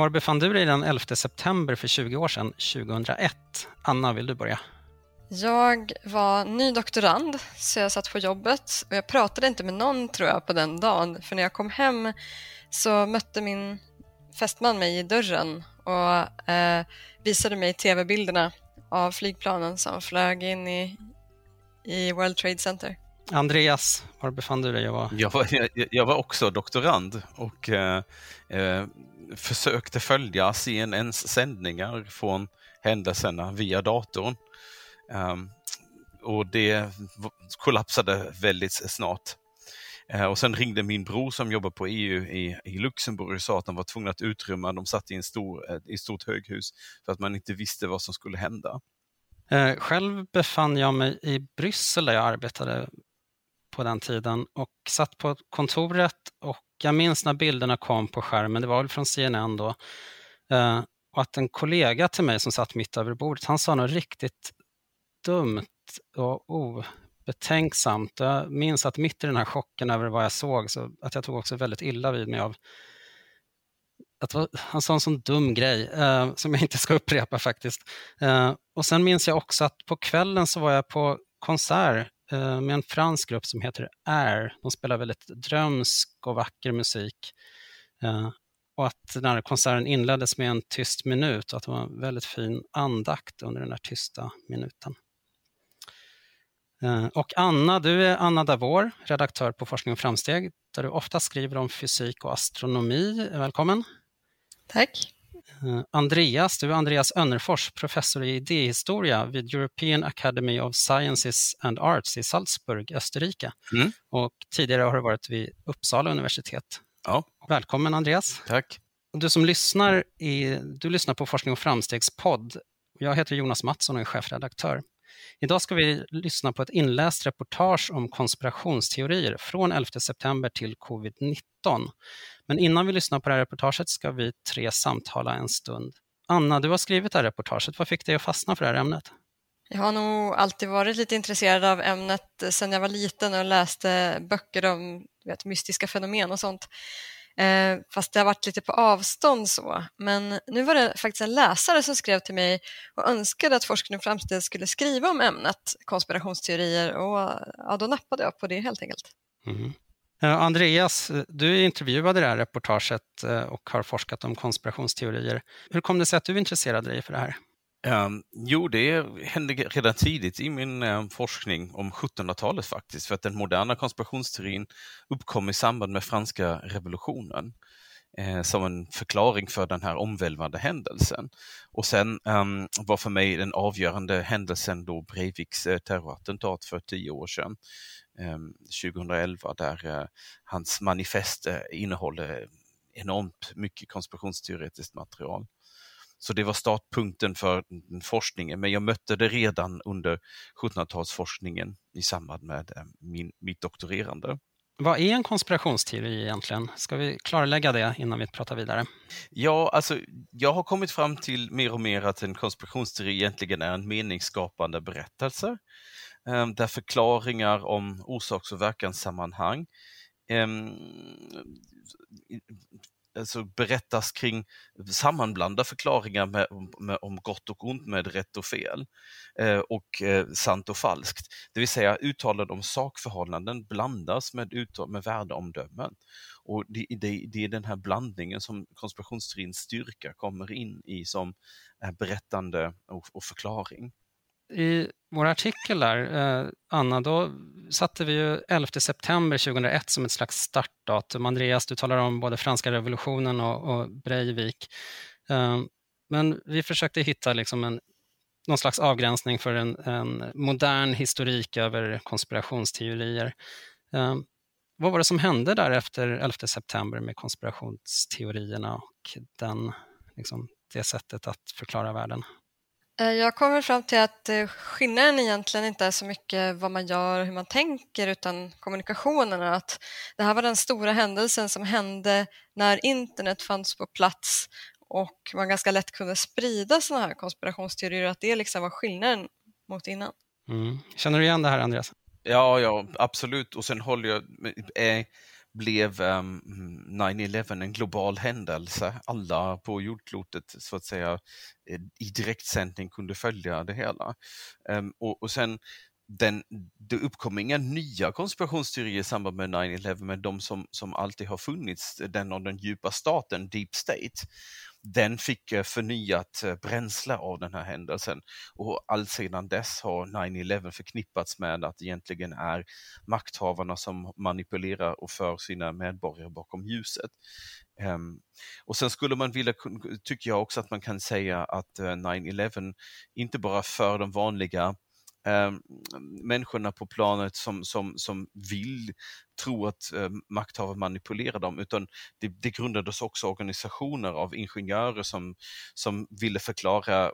Var befann du dig den 11 september för 20 år sedan, 2001? Anna, vill du börja? Jag var ny doktorand, så jag satt på jobbet och jag pratade inte med någon tror jag på den dagen. För när jag kom hem så mötte min fästman mig i dörren och eh, visade mig tv-bilderna av flygplanen som flög in i, i World Trade Center. Andreas, var befann du dig? Jag var, jag var, jag, jag var också doktorand och eh, eh, försökte följa CNNs sändningar från händelserna via datorn. Um, och det kollapsade väldigt snart. Uh, och sen ringde min bror som jobbar på EU i, i Luxemburg och sa att de var tvungna att utrymma, de satt i, en stor, uh, i ett stort höghus för att man inte visste vad som skulle hända. Uh, själv befann jag mig i Bryssel där jag arbetade på den tiden och satt på kontoret och jag minns när bilderna kom på skärmen, det var väl från CNN då, eh, och att en kollega till mig som satt mitt över bordet, han sa något riktigt dumt och obetänksamt. Jag minns att mitt i den här chocken över vad jag såg, så att jag tog också väldigt illa vid mig av att han sa en sån dum grej eh, som jag inte ska upprepa faktiskt. Eh, och sen minns jag också att på kvällen så var jag på konsert Eh, med en fransk grupp som heter Air. De spelar väldigt drömsk och vacker musik. Eh, och att den här konserten inleddes med en tyst minut och att det var en väldigt fin andakt under den där tysta minuten. Eh, och Anna, du är Anna Davor, redaktör på Forskning och framsteg, där du ofta skriver om fysik och astronomi. Välkommen! Tack! Eh, Andreas, du är Andreas Önnerfors, professor i idéhistoria vid European Academy of Sciences and Arts i Salzburg, Österrike. Mm. Och tidigare har du varit vid Uppsala universitet. Ja. Välkommen Andreas! Tack! Du som lyssnar, i, du lyssnar på Forskning och framstegs podd. Jag heter Jonas Mattsson och är chefredaktör. Idag ska vi lyssna på ett inläst reportage om konspirationsteorier från 11 september till covid-19. Men innan vi lyssnar på det här reportaget ska vi tre samtala en stund. Anna, du har skrivit det här reportaget. Vad fick dig att fastna för det här ämnet? Jag har nog alltid varit lite intresserad av ämnet sedan jag var liten och läste böcker om vet, mystiska fenomen och sånt. Eh, fast det har varit lite på avstånd så. Men nu var det faktiskt en läsare som skrev till mig och önskade att Forskning och framsteg skulle skriva om ämnet konspirationsteorier och ja, då nappade jag på det helt enkelt. Mm. Eh, Andreas, eh, du intervjuade i det här reportaget eh, och har forskat om konspirationsteorier. Hur kom det sig att du intresserade dig för det här? Um, jo, det hände redan tidigt i min um, forskning om 1700-talet faktiskt, för att den moderna konspirationsteorin uppkom i samband med franska revolutionen eh, som en förklaring för den här omvälvande händelsen. Och sen um, var för mig den avgörande händelsen då Breiviks eh, terrorattentat för tio år sedan, 2011, där uh, hans manifest uh, innehåller enormt mycket konspirationsteoretiskt material. Så det var startpunkten för forskningen, men jag mötte det redan under 1700-talsforskningen i samband med eh, min, mitt doktorerande. Vad är en konspirationsteori egentligen? Ska vi klarlägga det innan vi pratar vidare? Ja, alltså jag har kommit fram till mer och mer att en konspirationsteori egentligen är en meningsskapande berättelse eh, Ehm, där förklaringar om orsaks och verkanssammanhang ehm, alltså berättas kring, sammanblanda förklaringar med, med, om gott och ont med rätt och fel eh, och eh, sant och falskt. Det vill säga uttalanden om sakförhållanden blandas med, med värdeomdömen. Och det, det, det är den här blandningen som konspirationsteorins styrka kommer in i som eh, berättande och, och förklaring i vår artikel där, eh, Anna, då satte vi ju 11 september 2001 som ett slags startdatum. Andreas, du talar om både franska revolutionen och, och Breivik. Eh, men vi försökte hitta liksom en, någon slags avgränsning för en, en modern historik över konspirationsteorier. Eh, vad var det som hände där efter 11 september med konspirationsteorierna och den, liksom, det sättet att förklara världen? Eh, jag kommer fram till att eh, skillnaden egentligen inte är så mycket vad man gör och hur man tänker utan kommunikationen. Att det här var den stora händelsen som hände när internet fanns på plats och man ganska lätt kunde sprida sådana här konspirationsteorier att det liksom var skillnaden mot innan. Mm. Känner du igen det här Andreas? Ja, ja, absolut. Och sen håller jag... Eh, blev ehm, um, 9-11 en global händelse. Alla på jordklotet så att säga eh, i direktsändning kunde följa det hela. Um, och, och sen den, det uppkom inga nya konspirationsteorier i samband med 9-11, men de som, som alltid har funnits, den av den djupa staten, Deep State, den fick eh, förnyat eh, bränsle av den här händelsen. Och alltsedan dess har 9-11 förknippats med att det egentligen är makthavarna som manipulerar och för sina medborgare bakom ljuset. Ehm, och sen skulle man vilja, tycker jag också att man kan säga att eh, 9-11 inte bara för de vanliga eh, människorna på planet som, som, som vill tro att eh, makthavare manipulerar dem, utan det, det grundades också organisationer av ingenjörer som, som ville förklara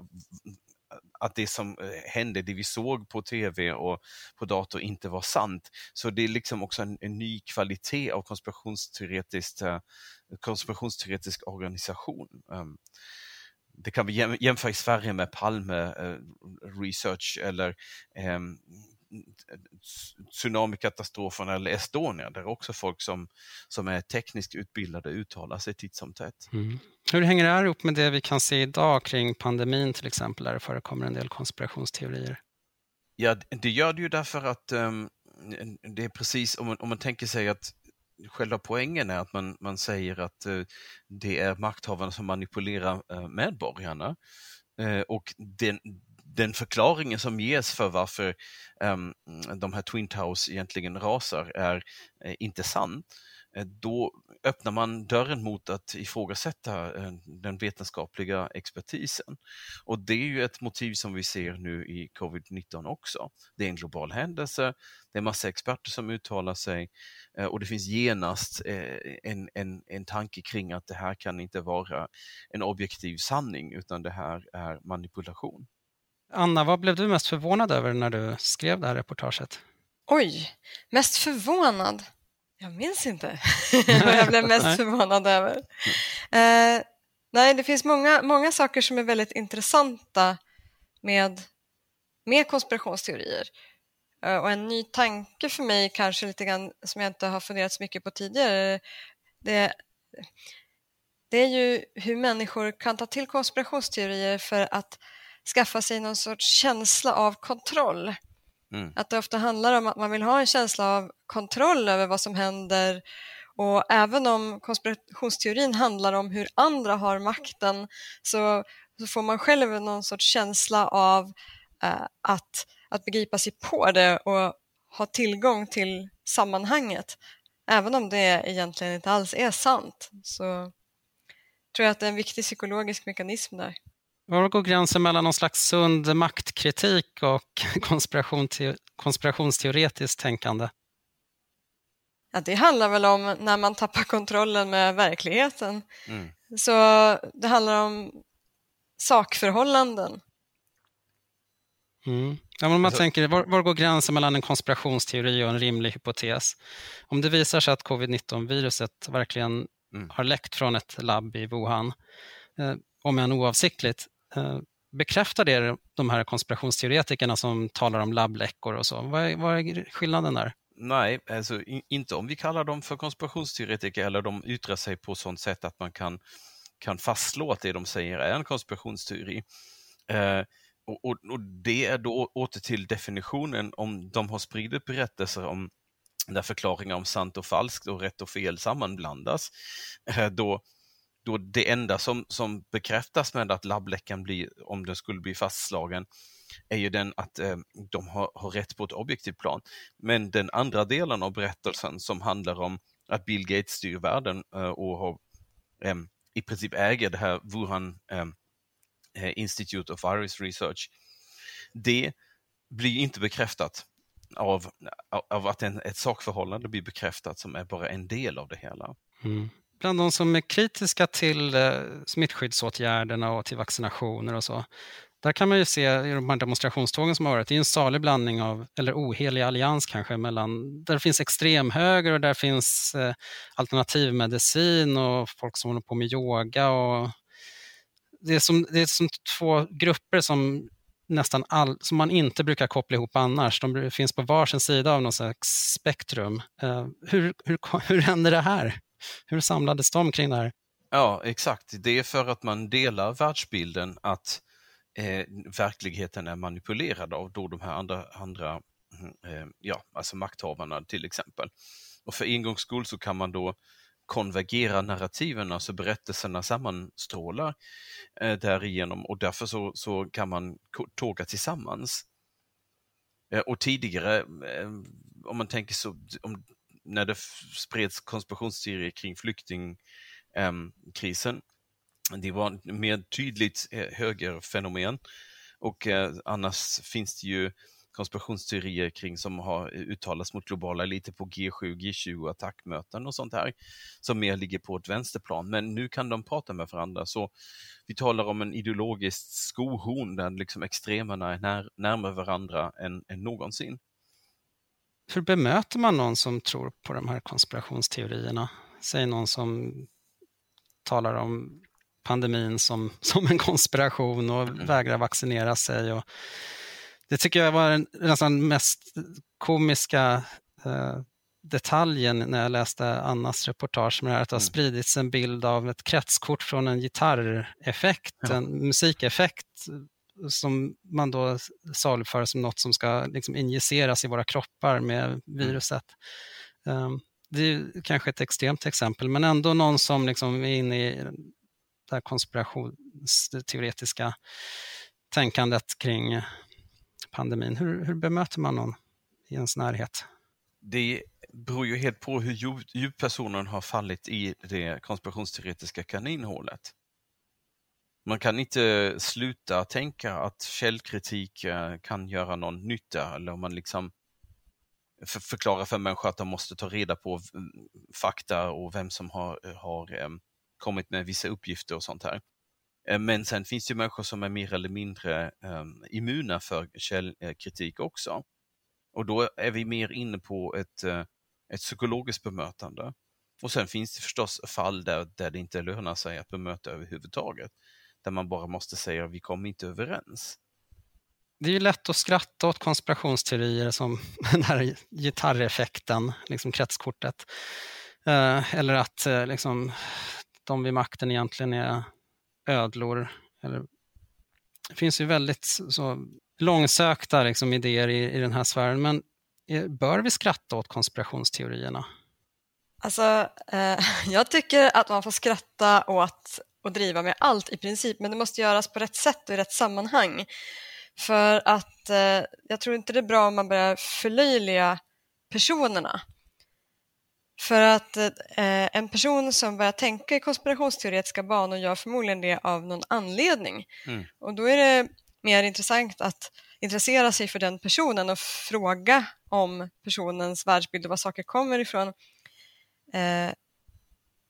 att det som eh, hände, det vi såg på tv och på dator inte var sant. Så det är liksom också en, en ny kvalitet av konspirationsteoretisk, eh, konspirationsteoretisk organisation. Um, det kan vi jämföra i Sverige med Palme eh, Research eller eh, tsunamikatastrofen eller Estonia, där också folk som, som är tekniskt utbildade uttalar sig titt som tätt. Mm. Hur hänger det här ihop med det vi kan se idag kring pandemin till exempel, där det förekommer en del konspirationsteorier? Ja, det gör det ju därför att um, det är precis, om man, om man tänker sig att själva poängen är att man, man säger att eh, det är makthavarna som manipulerar eh, medborgarna. Eh, och den, den förklaringen som ges för varför um, de här Twin Towers egentligen rasar är eh, inte sann. Eh, då öppnar man dörren mot att ifrågasätta eh, den vetenskapliga expertisen. Och det är ju ett motiv som vi ser nu i covid-19 också. Det är en global händelse, det är massa experter som uttalar sig eh, och det finns genast en, en, en tanke kring att det här kan inte vara en objektiv sanning utan det här är manipulation. Anna, vad blev du mest förvånad över när du skrev det här reportaget? Oj, mest förvånad? Jag minns inte vad jag blev mest förvånad över. Eh, nej, det finns många, många saker som är väldigt intressanta med, med konspirationsteorier. Eh, och en ny tanke för mig, kanske lite grann som jag inte har funderat så mycket på tidigare, det, det är ju hur människor kan ta till konspirationsteorier för att skaffa sig någon sorts känsla av kontroll. Mm. Att det ofta handlar om att man vill ha en känsla av kontroll över vad som händer och även om konspirationsteorin handlar om hur andra har makten så, så får man själv någon sorts känsla av eh, att, att begripa sig på det och ha tillgång till sammanhanget. Även om det egentligen inte alls är sant så tror jag att det är en viktig psykologisk mekanism där. Var går gränsen mellan någon slags sund maktkritik och konspirationsteoretiskt tänkande? Ja, det handlar väl om när man tappar kontrollen med verkligheten. Mm. Så det handlar om sakförhållanden. Mm. Ja, om man alltså, tänker, var, var, går gränsen mellan en konspirationsteori och en rimlig hypotes? Om det visar sig att covid-19-viruset verkligen mm. har läckt från ett labb i Wuhan, eh, om än oavsiktligt, Eh, bekräftar det de här konspirationsteoretikerna som talar om labbläckor och så? Vad är, vad är skillnaden där? Nej, alltså, inte om vi kallar dem för konspirationsteoretiker eller de yttrar sig på sånt sätt att man kan, kan fastslå att det de säger är en konspirationsteori. Eh, och, och, och, Det är då åter till definitionen om de har spridit berättelser om där förklaringar om sant och falskt och rätt och fel sammanblandas, eh, då, då det enda som, som bekräftas med att labbläckan blir, om den skulle bli fastslagen, är ju den att eh, de har, har rätt på ett objektivt plan. Men den andra delen av berättelsen som handlar om att Bill Gates styr världen eh, och har, eh, i princip äger det här Wuhan ehm, eh, Institute of Virus Research, det blir inte bekräftat av, av att en, ett sakförhållande blir bekräftat som är bara en del av det hela. Mm bland de som är kritiska till eh, smittskyddsåtgärderna och till vaccinationer och så, där kan man ju se i de här demonstrationstågen som har varit, det är en salig blandning av, eller ohelig allians kanske, mellan, där det finns extremhöger och där finns eh, alternativmedicin och folk som håller på med yoga. Och det, är som, det är som två grupper som nästan all, som man inte brukar koppla ihop annars. De finns på varsin sida av något slags spektrum. Eh, hur, hur, hur händer det här? Hur samlades de kring det här? Ja, exakt. Det är för att man delar världsbilden att eh, verkligheten är manipulerad av då de här andra, andra mm, eh, ja, alltså makthavarna till exempel. Och för en gångs skull så kan man då konvergera narrativen, alltså berättelserna sammanstrålar eh, därigenom och därför så, så kan man tåga tillsammans. Eh, och tidigare, eh, om man tänker så, om, när det spreds konspirationsteorier kring flyktingkrisen, ehm, det var mer tydligt eh, högerfenomen och eh, annars finns det ju konspirationsteorier kring som har uttalats mot globala eliter på G7, G20 attackmöten och sånt här som mer ligger på ett vänsterplan. Men nu kan de prata med varandra så vi talar om en ideologisk skohorn där liksom extremerna är när, närmare varandra än, än någonsin. Hur bemöter man någon som tror på de här konspirationsteorierna? Säg någon som talar om pandemin som, som en konspiration och mm. vägrar vaccinera sig. Och det tycker jag var den nästan mest komiska eh, detaljen när jag läste Annas reportage med det här, att det har mm. spridits en bild av ett kretskort från en gitarreffekt, ja. en musikeffekt som man då saluför som något som ska liksom injiceras i våra kroppar med mm. viruset. Um, det är kanske ett extremt exempel, men ändå någon som liksom är inne i det här konspirationsteoretiska tänkandet kring pandemin. Hur, hur bemöter man någon i ens närhet? Det beror ju helt på hur djupt personen har fallit i det konspirationsteoretiska kaninhålet. Man kan inte sluta tänka att källkritik eh, kan göra någon nytta eller om man liksom förklarar för människor att de måste ta reda på mm, fakta och vem som har, eh, har eh, kommit med vissa uppgifter och sånt här. Men sen finns det människor som är mer eller mindre ehm, immuna för källkritik också. Och då är vi mer inne på ett, ett psykologiskt bemötande. Och sen finns det förstås fall där, där det inte lönar sig att bemöta överhuvudtaget. Där man bara måste säga att vi kommer inte överens. Det är ju lätt att skratta åt konspirationsteorier som den här gitarreffekten, liksom kretskortet. Uh, eller att uh, liksom, de vid makten egentligen är ödlor. Eller, det finns ju väldigt så, långsökta liksom, idéer i, i den här sfären, men bör vi skratta åt konspirationsteorierna? Alltså, eh, jag tycker att man får skratta åt och driva med allt i princip, men det måste göras på rätt sätt och i rätt sammanhang. För att eh, jag tror inte det är bra om man börjar förlöjliga personerna. För att eh, en person som börjar tänka i konspirationsteoretiska banor gör förmodligen det av någon anledning. Mm. Och då är det mer intressant att intressera sig för den personen och fråga om personens världsbild och var saker kommer ifrån eh,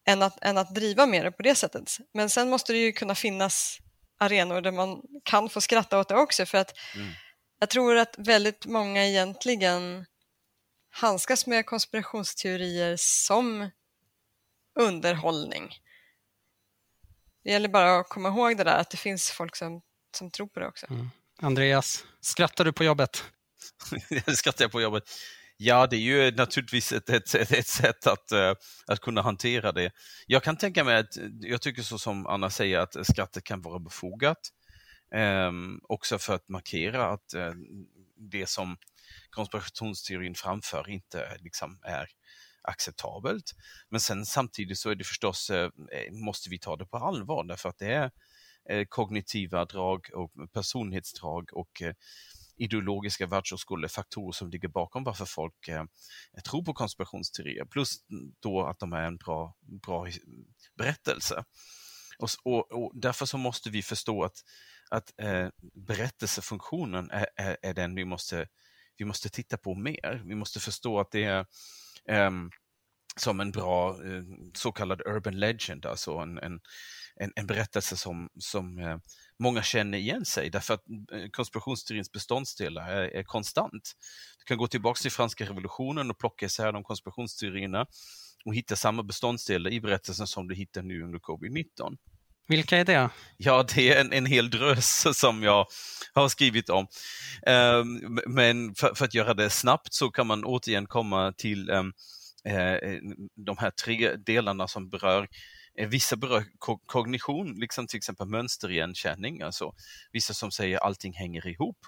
än, att, än att driva med det på det sättet. Men sen måste det ju kunna finnas arenor där man kan få skratta åt det också för att mm. jag tror att väldigt många egentligen handskas med konspirationsteorier som underhållning. Det gäller bara att komma ihåg det där att det finns folk som, som tror på det också. Mm. Andreas, skrattar du på jobbet? skrattar jag på jobbet? Ja, det är ju naturligtvis ett, ett, ett, sätt att, eh, att kunna hantera det. Jag kan tänka mig att, jag tycker så som Anna säger, att skrattet kan vara befogat. Um, också för att markera att eh, det som konspirationsteorin framför inte liksom är acceptabelt. Men sen samtidigt så är det förstås, eh, måste vi ta det på allvar därför att det är eh, kognitiva drag och personlighetsdrag och eh, ideologiska världsåskådningsfaktorer som ligger bakom varför folk eh, tror på konspirationsteorier. Plus då att de är en bra, bra berättelse. Och, och, och därför så måste vi förstå att, att eh, berättelsefunktionen är, är, är, den vi måste vi måste titta på mer. Vi måste förstå att det är eh, som en bra eh, så kallad urban legend, alltså en, en, en, en berättelse som, som eh, många känner igen sig därför att uh, konspirationsteorins beståndsdelar är, är, konstant. Du kan gå tillbaka till franska revolutionen och plocka isär de konspirationsteorierna och hitta samma beståndsdelar i berättelsen som du hittar nu under covid-19. Vilka är det? Ja, det är en, en hel drös som jag har skrivit om. Um, men för, för, att göra det snabbt så kan man återigen komma till um, de här tre delarna som berör Eh, vissa berör kognition, liksom till exempel mönsterigenkänning, alltså vissa som säger allting hänger ihop.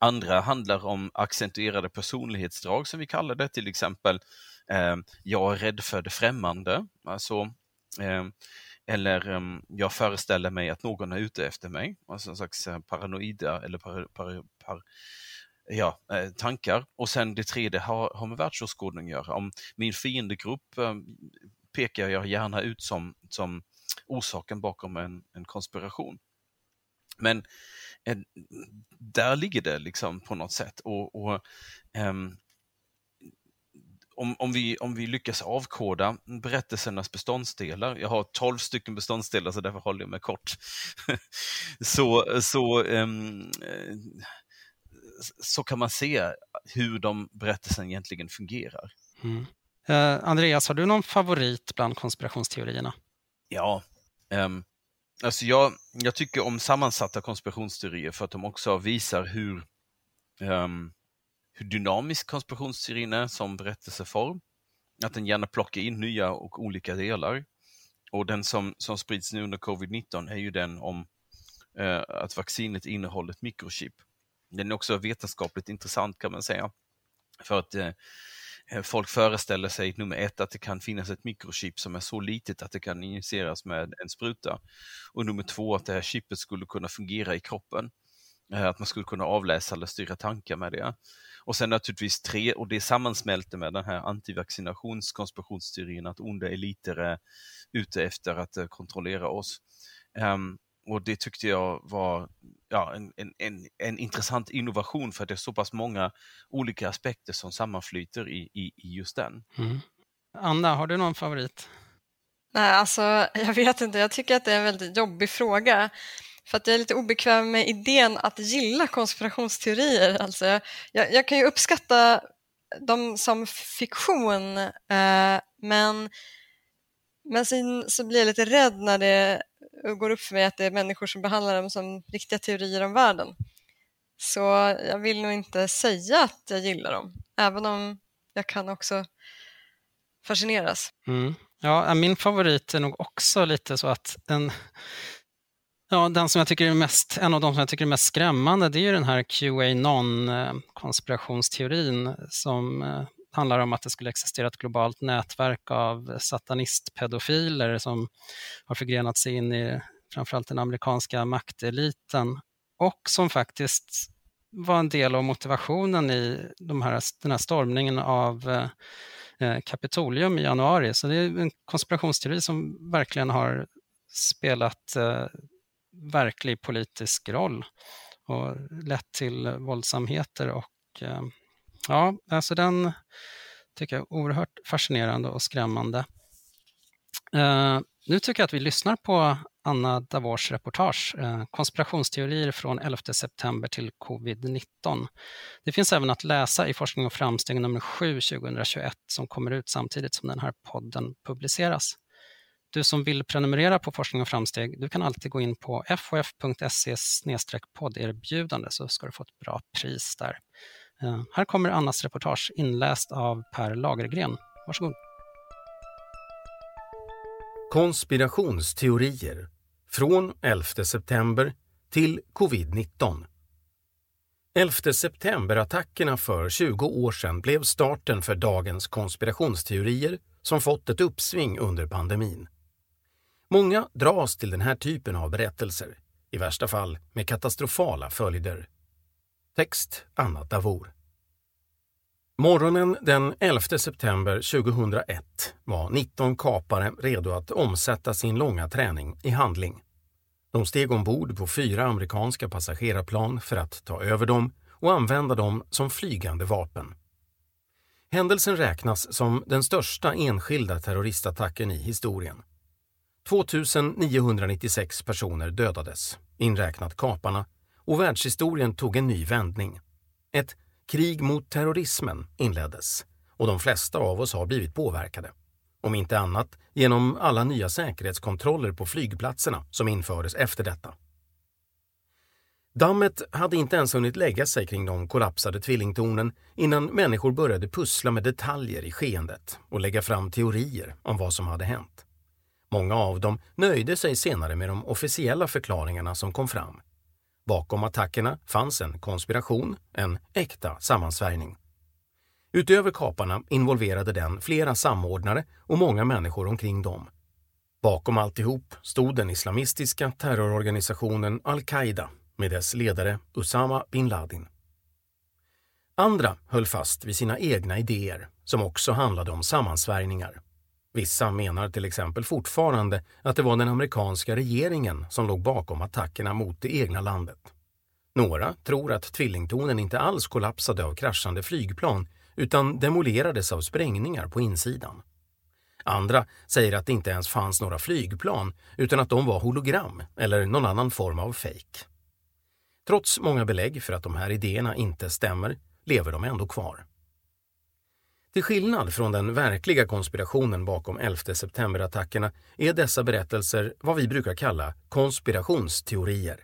Andra handlar om accentuerade personlighetsdrag som vi kallar det, till exempel eh, jag är rädd för det främmande, alltså eh, eller um, jag föreställer mig att någon är ute efter mig, alltså en slags eh, paranoida eller par, par, par, ja, eh, tankar. Och sen det tredje har, har med världsåskådning att göra. Om min fiendegrupp um, pekar jag gärna ut som, som orsaken bakom en, en konspiration. Men en, där ligger det liksom på något sätt. Och, och um, om, om, vi, om vi lyckas avkoda berättelsernas beståndsdelar, jag har 12 stycken beståndsdelar så därför håller jag mig kort, så, så, um, så kan man se hur de berättelsen egentligen fungerar. Mm. Eh, Andreas, har du någon favorit bland konspirationsteorierna? Ja, um, alltså jag, jag tycker om sammansatta konspirationsteorier för att de också visar hur um, hur dynamisk konspirationsteorin är som berättelseform. Att den gärna plockar in nya och olika delar. Och den som, som sprids nu under covid-19 är ju den om eh, att vaccinet innehåller ett mikrochip. Den är också vetenskapligt intressant kan man säga. För att eh, Eh, folk föreställer sig, nummer ett, att det kan finnas ett mikrochip som är så litet att det kan injiceras med en spruta. Och nummer två, att det här chippet skulle kunna fungera i kroppen. Eh, att man skulle kunna avläsa eller styra tankar med det. Och sen naturligtvis tre, och det sammansmälter med den här antivaccinationskonspirationsteorin att onda eliter är ute efter att eh, kontrollera oss. Um, och det tyckte jag var ja, en, en, en, en, intressant innovation för att det är så pass många olika aspekter som sammanflyter i, i, i just den. Mm. Anna, har du någon favorit? Nej, alltså jag vet inte. Jag tycker att det är en väldigt jobbig fråga. För att jag är lite obekväm med idén att gilla konspirationsteorier. Alltså, jag, jag kan ju uppskatta dem som fiktion, eh, men, men sen så blir jag lite rädd när det går upp för mig att det är människor som behandlar dem som riktiga teorier om världen. Så jag vill nog inte säga att jag gillar dem, även om jag kan också fascineras. Mm. Ja, min favorit är nog också lite så att en Ja, den som jag tycker är mest, en av de som jag tycker är mest skrämmande det är ju den här QAnon-konspirationsteorin eh, som eh, handlar om att det skulle existera ett globalt nätverk av satanistpedofiler som har förgrenat sig in i framförallt den amerikanska makteliten och som faktiskt var en del av motivationen i de här, den här stormningen av eh, eh, Kapitolium i januari. Så det är en konspirationsteori som verkligen har spelat eh, verklig politisk roll och lett till våldsamheter och eh, ja, alltså den tycker jag är oerhört fascinerande och skrämmande. Uh, nu tycker jag att vi lyssnar på Anna Davors reportage, uh, konspirationsteorier från 11 september till covid-19. Det finns även att läsa i Forskning och framsteg nummer 7 2021 som kommer ut samtidigt som den här podden publiceras. Du som vill prenumerera på Forskning och framsteg, du kan alltid gå in på fof.se podderbjudande så ska du få ett bra pris där. Här kommer Annas reportage inläst av Per Lagergren. Varsågod. Konspirationsteorier från 11 september till covid-19. 11 september-attackerna för 20 år sedan blev starten för dagens konspirationsteorier som fått ett uppsving under pandemin. Många dras till den här typen av berättelser, i värsta fall med katastrofala följder. Text Anna Davor. Morgonen den 11 september 2001 var 19 kapare redo att omsätta sin långa träning i handling. De steg ombord på fyra amerikanska passagerarplan för att ta över dem och använda dem som flygande vapen. Händelsen räknas som den största enskilda terroristattacken i historien. 2996 personer dödades, inräknat kaparna, och världshistorien tog en ny vändning. Ett krig mot terrorismen inleddes och de flesta av oss har blivit påverkade. om inte annat genom alla nya säkerhetskontroller på flygplatserna som infördes efter detta. Dammet hade inte ens hunnit lägga sig kring de kollapsade tvillingtornen innan människor började pussla med detaljer i skeendet och lägga fram teorier om vad som hade hänt. Många av dem nöjde sig senare med de officiella förklaringarna som kom fram. Bakom attackerna fanns en konspiration, en äkta sammansvärjning. Utöver kaparna involverade den flera samordnare och många människor omkring dem. Bakom alltihop stod den islamistiska terrororganisationen al-Qaida med dess ledare Usama bin Laden. Andra höll fast vid sina egna idéer som också handlade om sammansvärjningar. Vissa menar till exempel fortfarande att det var den amerikanska regeringen som låg bakom attackerna mot det egna landet. Några tror att tvillingtornen inte alls kollapsade av kraschande flygplan utan demolerades av sprängningar på insidan. Andra säger att det inte ens fanns några flygplan utan att de var hologram eller någon annan form av fejk. Trots många belägg för att de här idéerna inte stämmer lever de ändå kvar. Till skillnad från den verkliga konspirationen bakom 11 september-attackerna är dessa berättelser vad vi brukar kalla konspirationsteorier.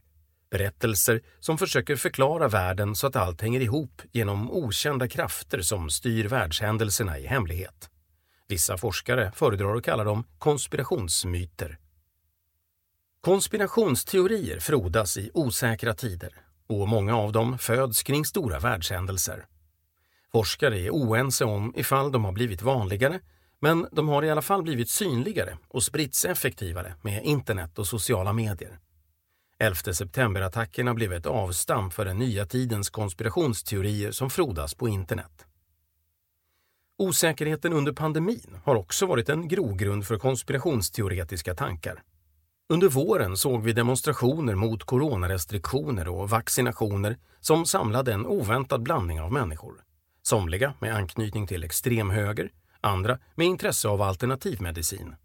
Berättelser som försöker förklara världen så att allt hänger ihop genom okända krafter som styr världshändelserna i hemlighet. Vissa forskare föredrar att kalla dem konspirationsmyter. Konspirationsteorier frodas i osäkra tider och många av dem föds kring stora världshändelser. Forskare är oense om ifall de har blivit vanligare men de har i alla fall blivit synligare och spritts effektivare med internet och sociala medier. 11 september-attackerna blev ett avstamp för den nya tidens konspirationsteorier som frodas på internet. Osäkerheten under pandemin har också varit en grogrund för konspirationsteoretiska tankar. Under våren såg vi demonstrationer mot coronarestriktioner och vaccinationer som samlade en oväntad blandning av människor. Somliga med anknytning till extremhöger, andra med intresse av alternativmedicin.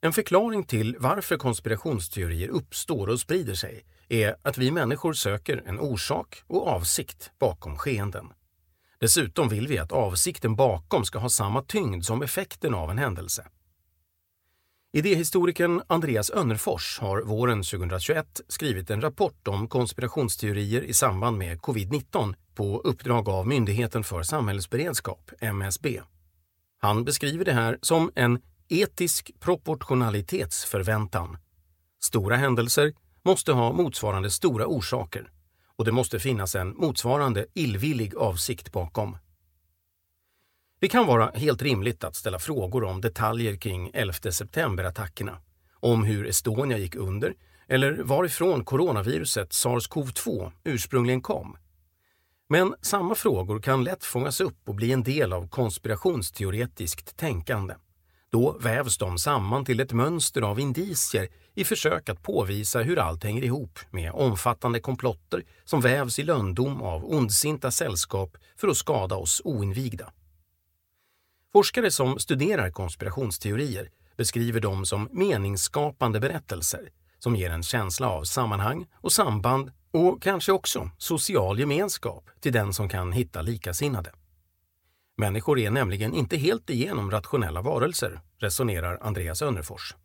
En förklaring till varför konspirationsteorier uppstår och sprider sig är att vi människor söker en orsak och avsikt bakom skeenden. Dessutom vill vi att avsikten bakom ska ha samma tyngd som effekten av en händelse. Idéhistorikern Andreas Önnerfors har våren 2021 skrivit en rapport om konspirationsteorier i samband med covid-19 på uppdrag av Myndigheten för samhällsberedskap, MSB. Han beskriver det här som en etisk proportionalitetsförväntan. Stora händelser måste ha motsvarande stora orsaker och det måste finnas en motsvarande illvillig avsikt bakom. Det kan vara helt rimligt att ställa frågor om detaljer kring 11 september-attackerna, om hur Estonia gick under eller varifrån coronaviruset sars-cov-2 ursprungligen kom. Men samma frågor kan lätt fångas upp och bli en del av konspirationsteoretiskt tänkande. Då vävs de samman till ett mönster av indicier i försök att påvisa hur allt hänger ihop med omfattande komplotter som vävs i löndom av ondsinta sällskap för att skada oss oinvigda. Forskare som studerar konspirationsteorier beskriver dem som meningsskapande berättelser som ger en känsla av sammanhang och samband och kanske också social gemenskap till den som kan hitta likasinnade. Människor är nämligen inte helt igenom rationella varelser, resonerar Andreas Önnerfors.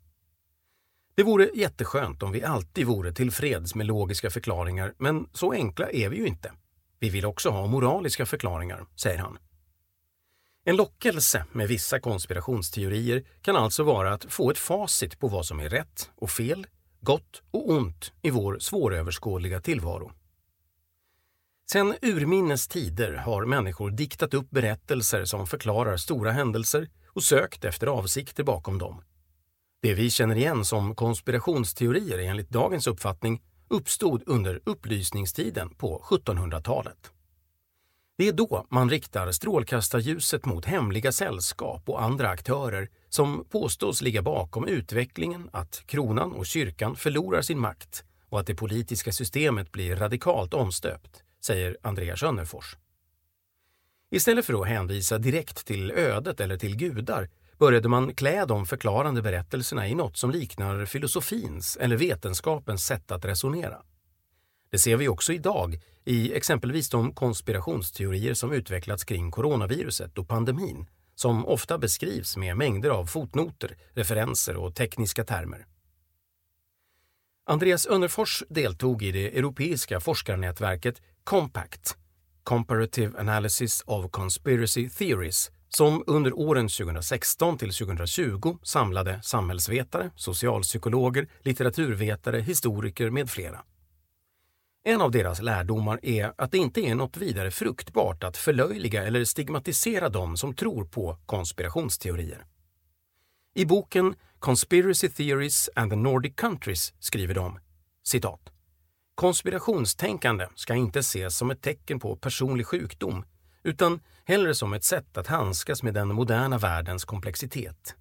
Det vore jätteskönt om vi alltid vore tillfreds med logiska förklaringar, men så enkla är vi ju inte. Vi vill också ha moraliska förklaringar, säger han. En lockelse med vissa konspirationsteorier kan alltså vara att få ett facit på vad som är rätt och fel, gott och ont i vår svåröverskådliga tillvaro. Sedan urminnes tider har människor diktat upp berättelser som förklarar stora händelser och sökt efter avsikter bakom dem. Det vi känner igen som konspirationsteorier enligt dagens uppfattning uppstod under upplysningstiden på 1700-talet. Det är då man riktar strålkastarljuset mot hemliga sällskap och andra aktörer som påstås ligga bakom utvecklingen att kronan och kyrkan förlorar sin makt och att det politiska systemet blir radikalt omstöpt, säger Andreas Önnerfors. Istället för att hänvisa direkt till ödet eller till gudar började man klä de förklarande berättelserna i något som liknar filosofins eller vetenskapens sätt att resonera. Det ser vi också idag i exempelvis de konspirationsteorier som utvecklats kring coronaviruset och pandemin som ofta beskrivs med mängder av fotnoter, referenser och tekniska termer. Andreas Önnerfors deltog i det europeiska forskarnätverket Compact, Comparative Analysis of Conspiracy Theories, som under åren 2016 till 2020 samlade samhällsvetare, socialpsykologer, litteraturvetare, historiker med flera. En av deras lärdomar är att det inte är något vidare fruktbart att förlöjliga eller stigmatisera dem som tror på konspirationsteorier. I boken Conspiracy Theories and the Nordic Countries skriver de citat. Konspirationstänkande ska inte ses som ett tecken på personlig sjukdom utan hellre som ett sätt att handskas med den moderna världens komplexitet.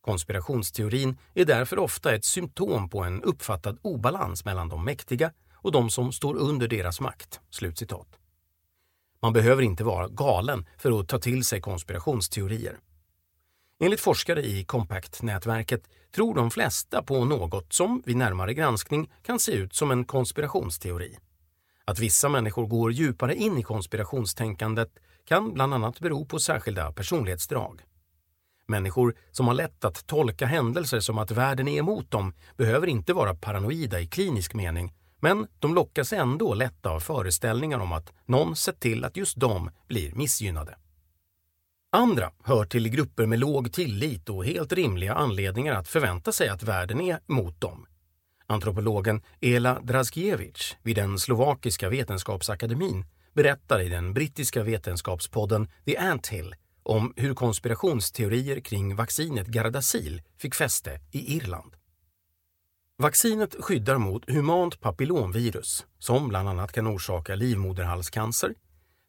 Konspirationsteorin är därför ofta ett symptom på en uppfattad obalans mellan de mäktiga och de som står under deras makt." Slutcitat. Man behöver inte vara galen för att ta till sig konspirationsteorier. Enligt forskare i Compact-nätverket tror de flesta på något som vid närmare granskning kan se ut som en konspirationsteori. Att vissa människor går djupare in i konspirationstänkandet kan bland annat bero på särskilda personlighetsdrag. Människor som har lätt att tolka händelser som att världen är emot dem behöver inte vara paranoida i klinisk mening, men de lockas ändå lätt av föreställningar om att någon sett till att just de blir missgynnade. Andra hör till grupper med låg tillit och helt rimliga anledningar att förvänta sig att världen är mot dem. Antropologen Ela Draskiewicz vid den slovakiska vetenskapsakademin berättar i den brittiska vetenskapspodden The Anthill om hur konspirationsteorier kring vaccinet Gardasil fick fäste i Irland. Vaccinet skyddar mot humant papillomvirus som bland annat kan orsaka livmoderhalscancer.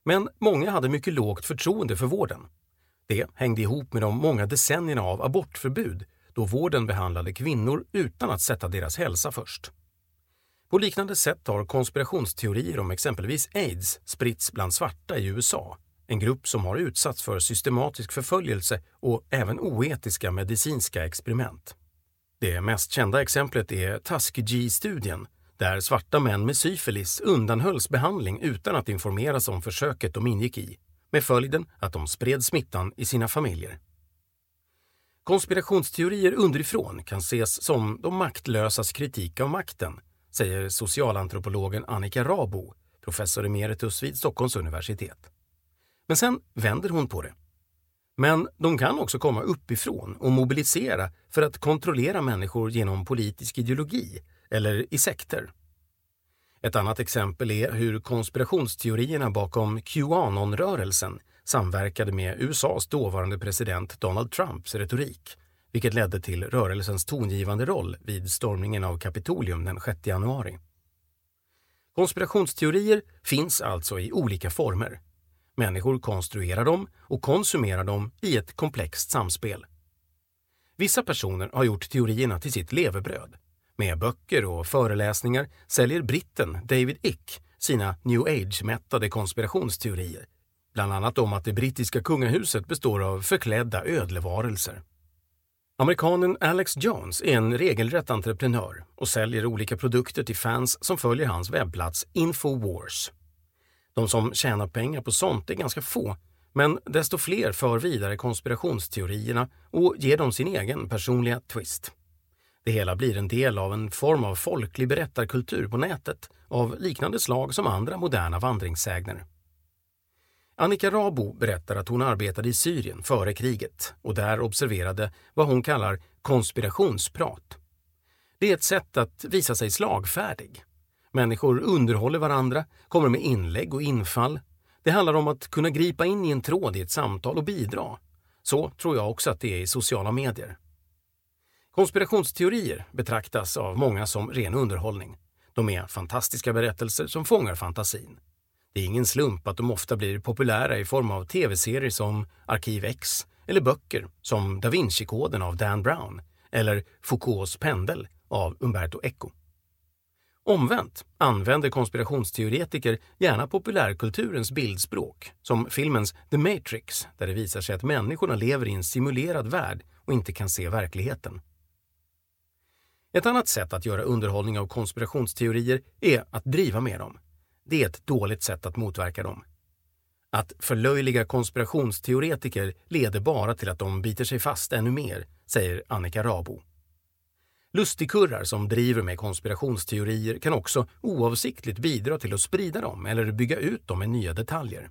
Men många hade mycket lågt förtroende för vården. Det hängde ihop med de många decennierna av abortförbud då vården behandlade kvinnor utan att sätta deras hälsa först. På liknande sätt har konspirationsteorier om exempelvis aids spritts bland svarta i USA, en grupp som har utsatts för systematisk förföljelse och även oetiska medicinska experiment. Det mest kända exemplet är Tuskegee-studien där svarta män med syfilis undanhölls behandling utan att informeras om försöket de ingick i, med följden att de spred smittan i sina familjer. Konspirationsteorier underifrån kan ses som de maktlösas kritik av makten, säger socialantropologen Annika Rabo, professor emeritus vid Stockholms universitet. Men sen vänder hon på det. Men de kan också komma uppifrån och mobilisera för att kontrollera människor genom politisk ideologi eller i sekter. Ett annat exempel är hur konspirationsteorierna bakom Qanon-rörelsen samverkade med USAs dåvarande president Donald Trumps retorik, vilket ledde till rörelsens tongivande roll vid stormningen av Kapitolium den 6 januari. Konspirationsteorier finns alltså i olika former Människor konstruerar dem och konsumerar dem i ett komplext samspel. Vissa personer har gjort teorierna till sitt levebröd. Med böcker och föreläsningar säljer britten David Icke sina new age-mättade konspirationsteorier. Bland annat om att det brittiska kungahuset består av förklädda ödlevarelser. Amerikanen Alex Jones är en regelrätt entreprenör och säljer olika produkter till fans som följer hans webbplats Infowars. De som tjänar pengar på sånt är ganska få, men desto fler för vidare konspirationsteorierna och ger dem sin egen personliga twist. Det hela blir en del av en form av folklig berättarkultur på nätet av liknande slag som andra moderna vandringssägner. Annika Rabo berättar att hon arbetade i Syrien före kriget och där observerade vad hon kallar konspirationsprat. Det är ett sätt att visa sig slagfärdig, Människor underhåller varandra, kommer med inlägg och infall. Det handlar om att kunna gripa in i en tråd i ett samtal och bidra. Så tror jag också att det är i sociala medier. Konspirationsteorier betraktas av många som ren underhållning. De är fantastiska berättelser som fångar fantasin. Det är ingen slump att de ofta blir populära i form av tv-serier som Arkiv X eller böcker som Da Vinci-koden av Dan Brown eller Foucaults pendel av Umberto Eco. Omvänt använder konspirationsteoretiker gärna populärkulturens bildspråk, som filmens The Matrix, där det visar sig att människorna lever i en simulerad värld och inte kan se verkligheten. Ett annat sätt att göra underhållning av konspirationsteorier är att driva med dem. Det är ett dåligt sätt att motverka dem. Att förlöjliga konspirationsteoretiker leder bara till att de biter sig fast ännu mer, säger Annika Rabo. Lustigkurrar som driver med konspirationsteorier kan också oavsiktligt bidra till att sprida dem eller bygga ut dem med nya detaljer.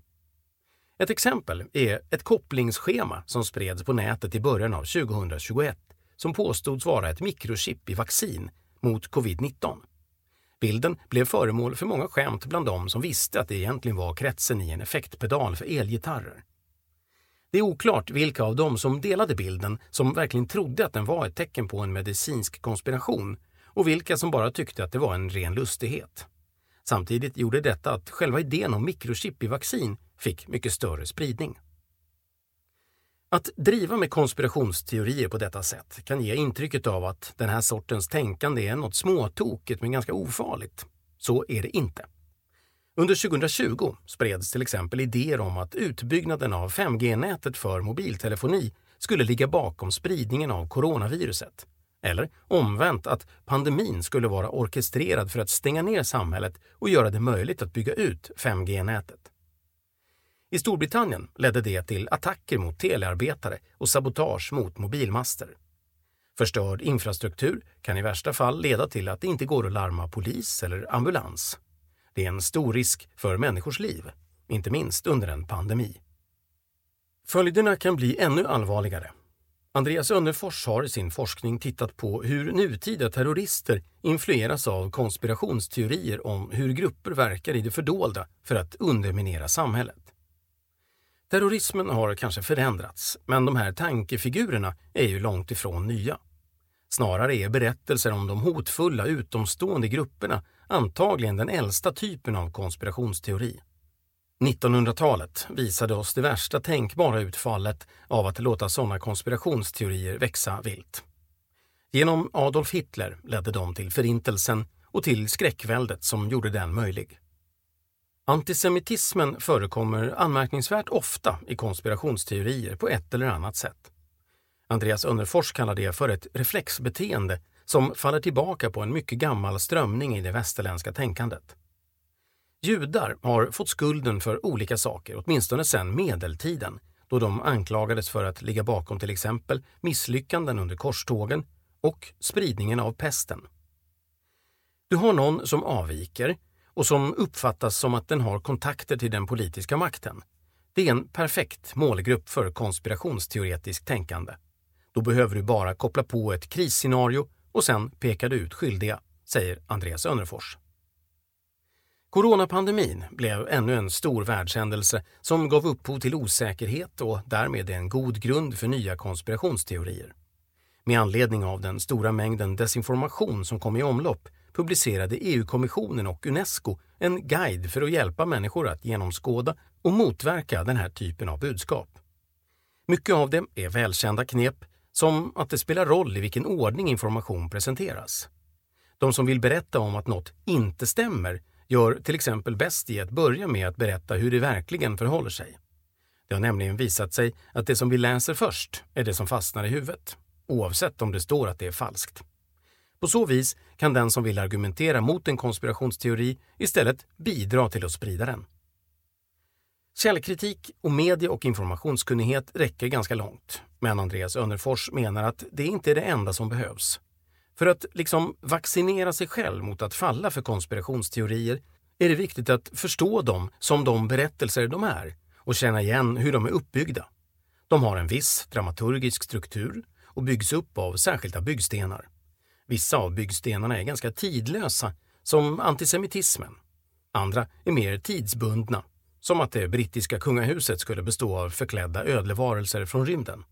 Ett exempel är ett kopplingsschema som spreds på nätet i början av 2021 som påstods vara ett mikrochip i vaccin mot covid-19. Bilden blev föremål för många skämt bland de som visste att det egentligen var kretsen i en effektpedal för elgitarrer. Det är oklart vilka av dem som delade bilden som verkligen trodde att den var ett tecken på en medicinsk konspiration och vilka som bara tyckte att det var en ren lustighet. Samtidigt gjorde detta att själva idén om mikrochip i vaccin fick mycket större spridning. Att driva med konspirationsteorier på detta sätt kan ge intrycket av att den här sortens tänkande är något småtokigt men ganska ofarligt. Så är det inte. Under 2020 spreds till exempel idéer om att utbyggnaden av 5G-nätet för mobiltelefoni skulle ligga bakom spridningen av coronaviruset. Eller omvänt att pandemin skulle vara orkestrerad för att stänga ner samhället och göra det möjligt att bygga ut 5G-nätet. I Storbritannien ledde det till attacker mot telearbetare och sabotage mot mobilmaster. Förstörd infrastruktur kan i värsta fall leda till att det inte går att larma polis eller ambulans. Det är en stor risk för människors liv, inte minst under en pandemi. Följderna kan bli ännu allvarligare. Andreas Önnerfors har i sin forskning tittat på hur nutida terrorister influeras av konspirationsteorier om hur grupper verkar i det fördolda för att underminera samhället. Terrorismen har kanske förändrats, men de här tankefigurerna är ju långt ifrån nya. Snarare är berättelser om de hotfulla utomstående grupperna antagligen den äldsta typen av konspirationsteori. 1900-talet visade oss det värsta tänkbara utfallet av att låta sådana konspirationsteorier växa vilt. Genom Adolf Hitler ledde de till Förintelsen och till skräckväldet som gjorde den möjlig. Antisemitismen förekommer anmärkningsvärt ofta i konspirationsteorier på ett eller annat sätt. Andreas Önnerfors kallar det för ett reflexbeteende som faller tillbaka på en mycket gammal strömning i det västerländska tänkandet. Judar har fått skulden för olika saker, åtminstone sedan medeltiden, då de anklagades för att ligga bakom till exempel misslyckanden under korstågen och spridningen av pesten. Du har någon som avviker och som uppfattas som att den har kontakter till den politiska makten. Det är en perfekt målgrupp för konspirationsteoretiskt tänkande. Då behöver du bara koppla på ett krisscenario och sen pekar du ut skyldiga, säger Andreas Önnerfors. Coronapandemin blev ännu en stor världshändelse som gav upphov till osäkerhet och därmed en god grund för nya konspirationsteorier. Med anledning av den stora mängden desinformation som kom i omlopp publicerade EU-kommissionen och Unesco en guide för att hjälpa människor att genomskåda och motverka den här typen av budskap. Mycket av det är välkända knep, som att det spelar roll i vilken ordning information presenteras. De som vill berätta om att något inte stämmer gör till exempel bäst i att börja med att berätta hur det verkligen förhåller sig. Det har nämligen visat sig att det som vi läser först är det som fastnar i huvudet, oavsett om det står att det är falskt. På så vis kan den som vill argumentera mot en konspirationsteori istället bidra till att sprida den. Källkritik och medie och informationskunnighet räcker ganska långt, men Andreas Önnerfors menar att det inte är det enda som behövs. För att liksom vaccinera sig själv mot att falla för konspirationsteorier är det viktigt att förstå dem som de berättelser de är och känna igen hur de är uppbyggda. De har en viss dramaturgisk struktur och byggs upp av särskilda byggstenar. Vissa av byggstenarna är ganska tidlösa, som antisemitismen. Andra är mer tidsbundna, som att det brittiska kungahuset skulle bestå av förklädda ödlevarelser från rymden.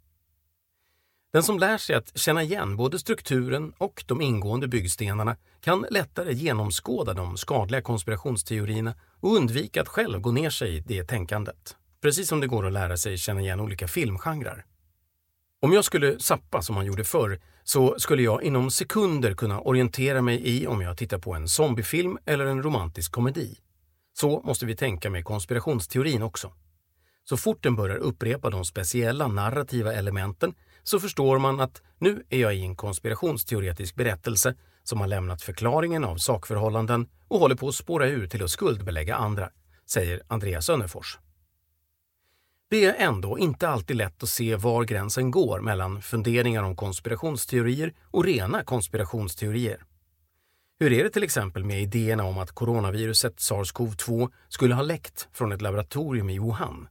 Den som lär sig att känna igen både strukturen och de ingående byggstenarna kan lättare genomskåda de skadliga konspirationsteorierna och undvika att själv gå ner sig i det tänkandet. Precis som det går att lära sig känna igen olika filmgenrer. Om jag skulle sappa som man gjorde förr så skulle jag inom sekunder kunna orientera mig i om jag tittar på en zombiefilm eller en romantisk komedi. Så måste vi tänka med konspirationsteorin också. Så fort den börjar upprepa de speciella narrativa elementen så förstår man att nu är jag i en konspirationsteoretisk berättelse som har lämnat förklaringen av sakförhållanden och håller på att spåra ur till att skuldbelägga andra, säger Andreas Önnerfors. Det är ändå inte alltid lätt att se var gränsen går mellan funderingar om konspirationsteorier och rena konspirationsteorier. Hur är det till exempel med idéerna om att coronaviruset sars-cov-2 skulle ha läckt från ett laboratorium i Wuhan?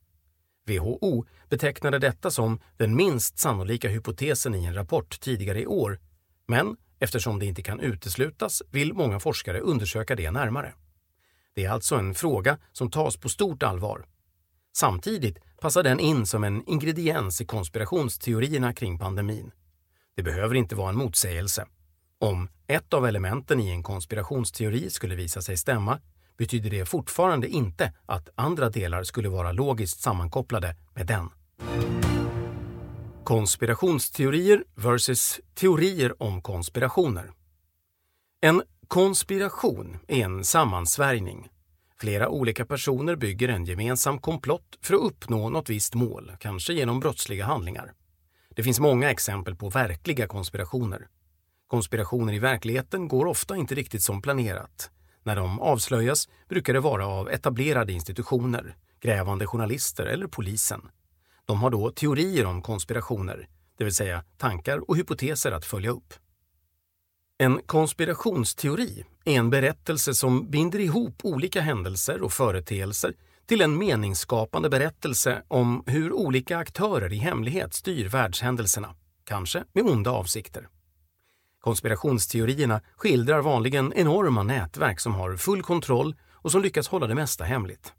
WHO betecknade detta som den minst sannolika hypotesen i en rapport tidigare i år, men eftersom det inte kan uteslutas vill många forskare undersöka det närmare. Det är alltså en fråga som tas på stort allvar. Samtidigt passar den in som en ingrediens i konspirationsteorierna kring pandemin. Det behöver inte vara en motsägelse. Om ett av elementen i en konspirationsteori skulle visa sig stämma betyder det fortfarande inte att andra delar skulle vara logiskt sammankopplade med den. Konspirationsteorier versus teorier om konspirationer. En konspiration är en sammansvärjning. Flera olika personer bygger en gemensam komplott för att uppnå något visst mål, kanske genom brottsliga handlingar. Det finns många exempel på verkliga konspirationer. Konspirationer i verkligheten går ofta inte riktigt som planerat. När de avslöjas brukar det vara av etablerade institutioner, grävande journalister eller polisen. De har då teorier om konspirationer, det vill säga tankar och hypoteser att följa upp. En konspirationsteori är en berättelse som binder ihop olika händelser och företeelser till en meningsskapande berättelse om hur olika aktörer i hemlighet styr världshändelserna, kanske med onda avsikter. Konspirationsteorierna skildrar vanligen enorma nätverk som har full kontroll och som lyckas hålla det mesta hemligt.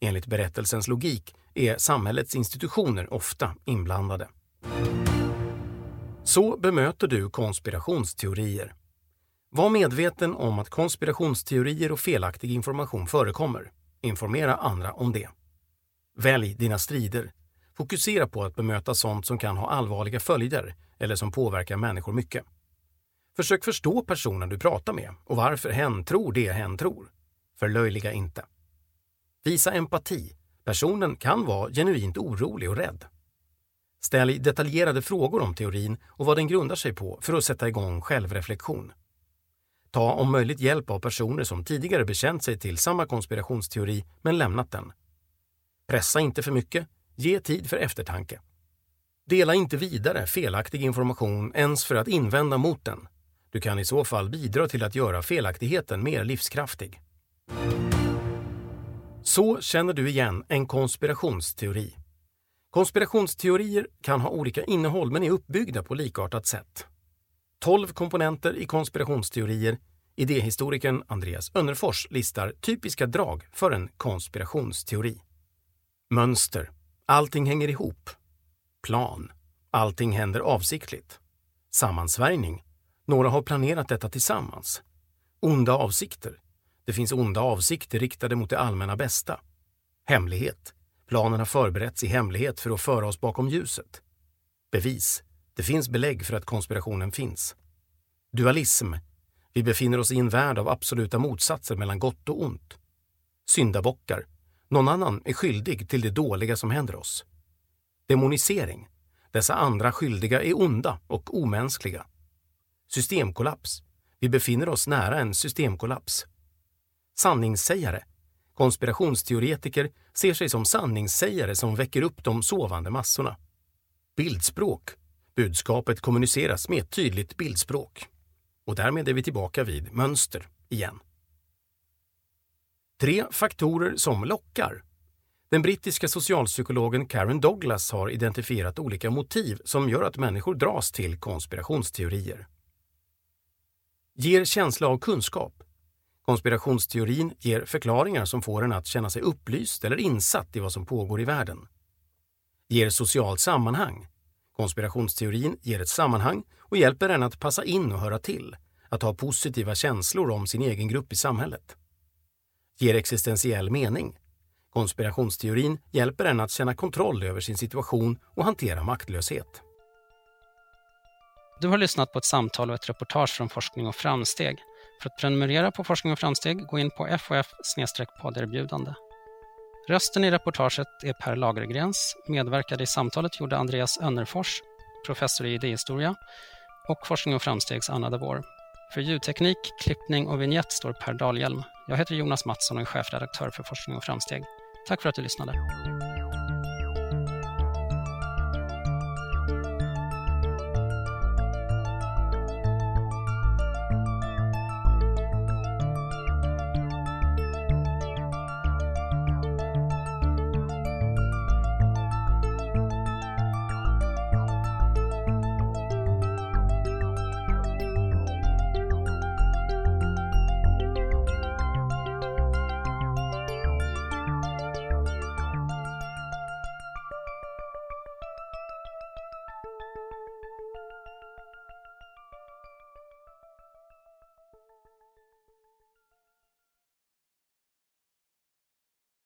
Enligt berättelsens logik är samhällets institutioner ofta inblandade. Så bemöter du konspirationsteorier. Var medveten om att konspirationsteorier och felaktig information förekommer. Informera andra om det. Välj dina strider. Fokusera på att bemöta sånt som kan ha allvarliga följder eller som påverkar människor mycket. Försök förstå personen du pratar med och varför hen tror det hen tror. Förlöjliga inte. Visa empati. Personen kan vara genuint orolig och rädd. Ställ detaljerade frågor om teorin och vad den grundar sig på för att sätta igång självreflektion. Ta om möjligt hjälp av personer som tidigare bekänt sig till samma konspirationsteori men lämnat den. Pressa inte för mycket, ge tid för eftertanke. Dela inte vidare felaktig information ens för att invända mot den. Du kan i så fall bidra till att göra felaktigheten mer livskraftig. Så känner du igen en konspirationsteori. Konspirationsteorier kan ha olika innehåll men är uppbyggda på likartat sätt. 12 komponenter i konspirationsteorier. Idéhistorikern Andreas Önnerfors listar typiska drag för en konspirationsteori. Mönster. Allting hänger ihop. Plan. Allting händer avsiktligt. Sammansvärjning. Några har planerat detta tillsammans. Onda avsikter. Det finns onda avsikter riktade mot det allmänna bästa. Hemlighet. Planen har förberetts i hemlighet för att föra oss bakom ljuset. Bevis. Det finns belägg för att konspirationen finns. Dualism. Vi befinner oss i en värld av absoluta motsatser mellan gott och ont. Syndabockar. Någon annan är skyldig till det dåliga som händer oss. Demonisering. Dessa andra skyldiga är onda och omänskliga. Systemkollaps. Vi befinner oss nära en systemkollaps. Sanningssägare. Konspirationsteoretiker ser sig som sanningssägare som väcker upp de sovande massorna. Bildspråk. Budskapet kommuniceras med ett tydligt bildspråk. Och därmed är vi tillbaka vid mönster igen. Tre faktorer som lockar. Den brittiska socialpsykologen Karen Douglas har identifierat olika motiv som gör att människor dras till konspirationsteorier. Ger känsla av kunskap. Konspirationsteorin ger förklaringar som får en att känna sig upplyst eller insatt i vad som pågår i världen. Ger socialt sammanhang. Konspirationsteorin ger ett sammanhang och hjälper en att passa in och höra till, att ha positiva känslor om sin egen grupp i samhället. Ger existentiell mening. Konspirationsteorin hjälper en att känna kontroll över sin situation och hantera maktlöshet. Du har lyssnat på ett samtal och ett reportage från Forskning och framsteg. För att prenumerera på Forskning och framsteg, gå in på FOF podderbjudande. Rösten i reportaget är Per Lagergrens. Medverkade i samtalet gjorde Andreas Önnerfors, professor i idéhistoria, och Forskning och framstegs Anna Davor. För ljudteknik, klippning och vignett står Per Dahlhjelm. Jag heter Jonas Mattsson och är chefredaktör för Forskning och framsteg. Tack för att du lyssnade.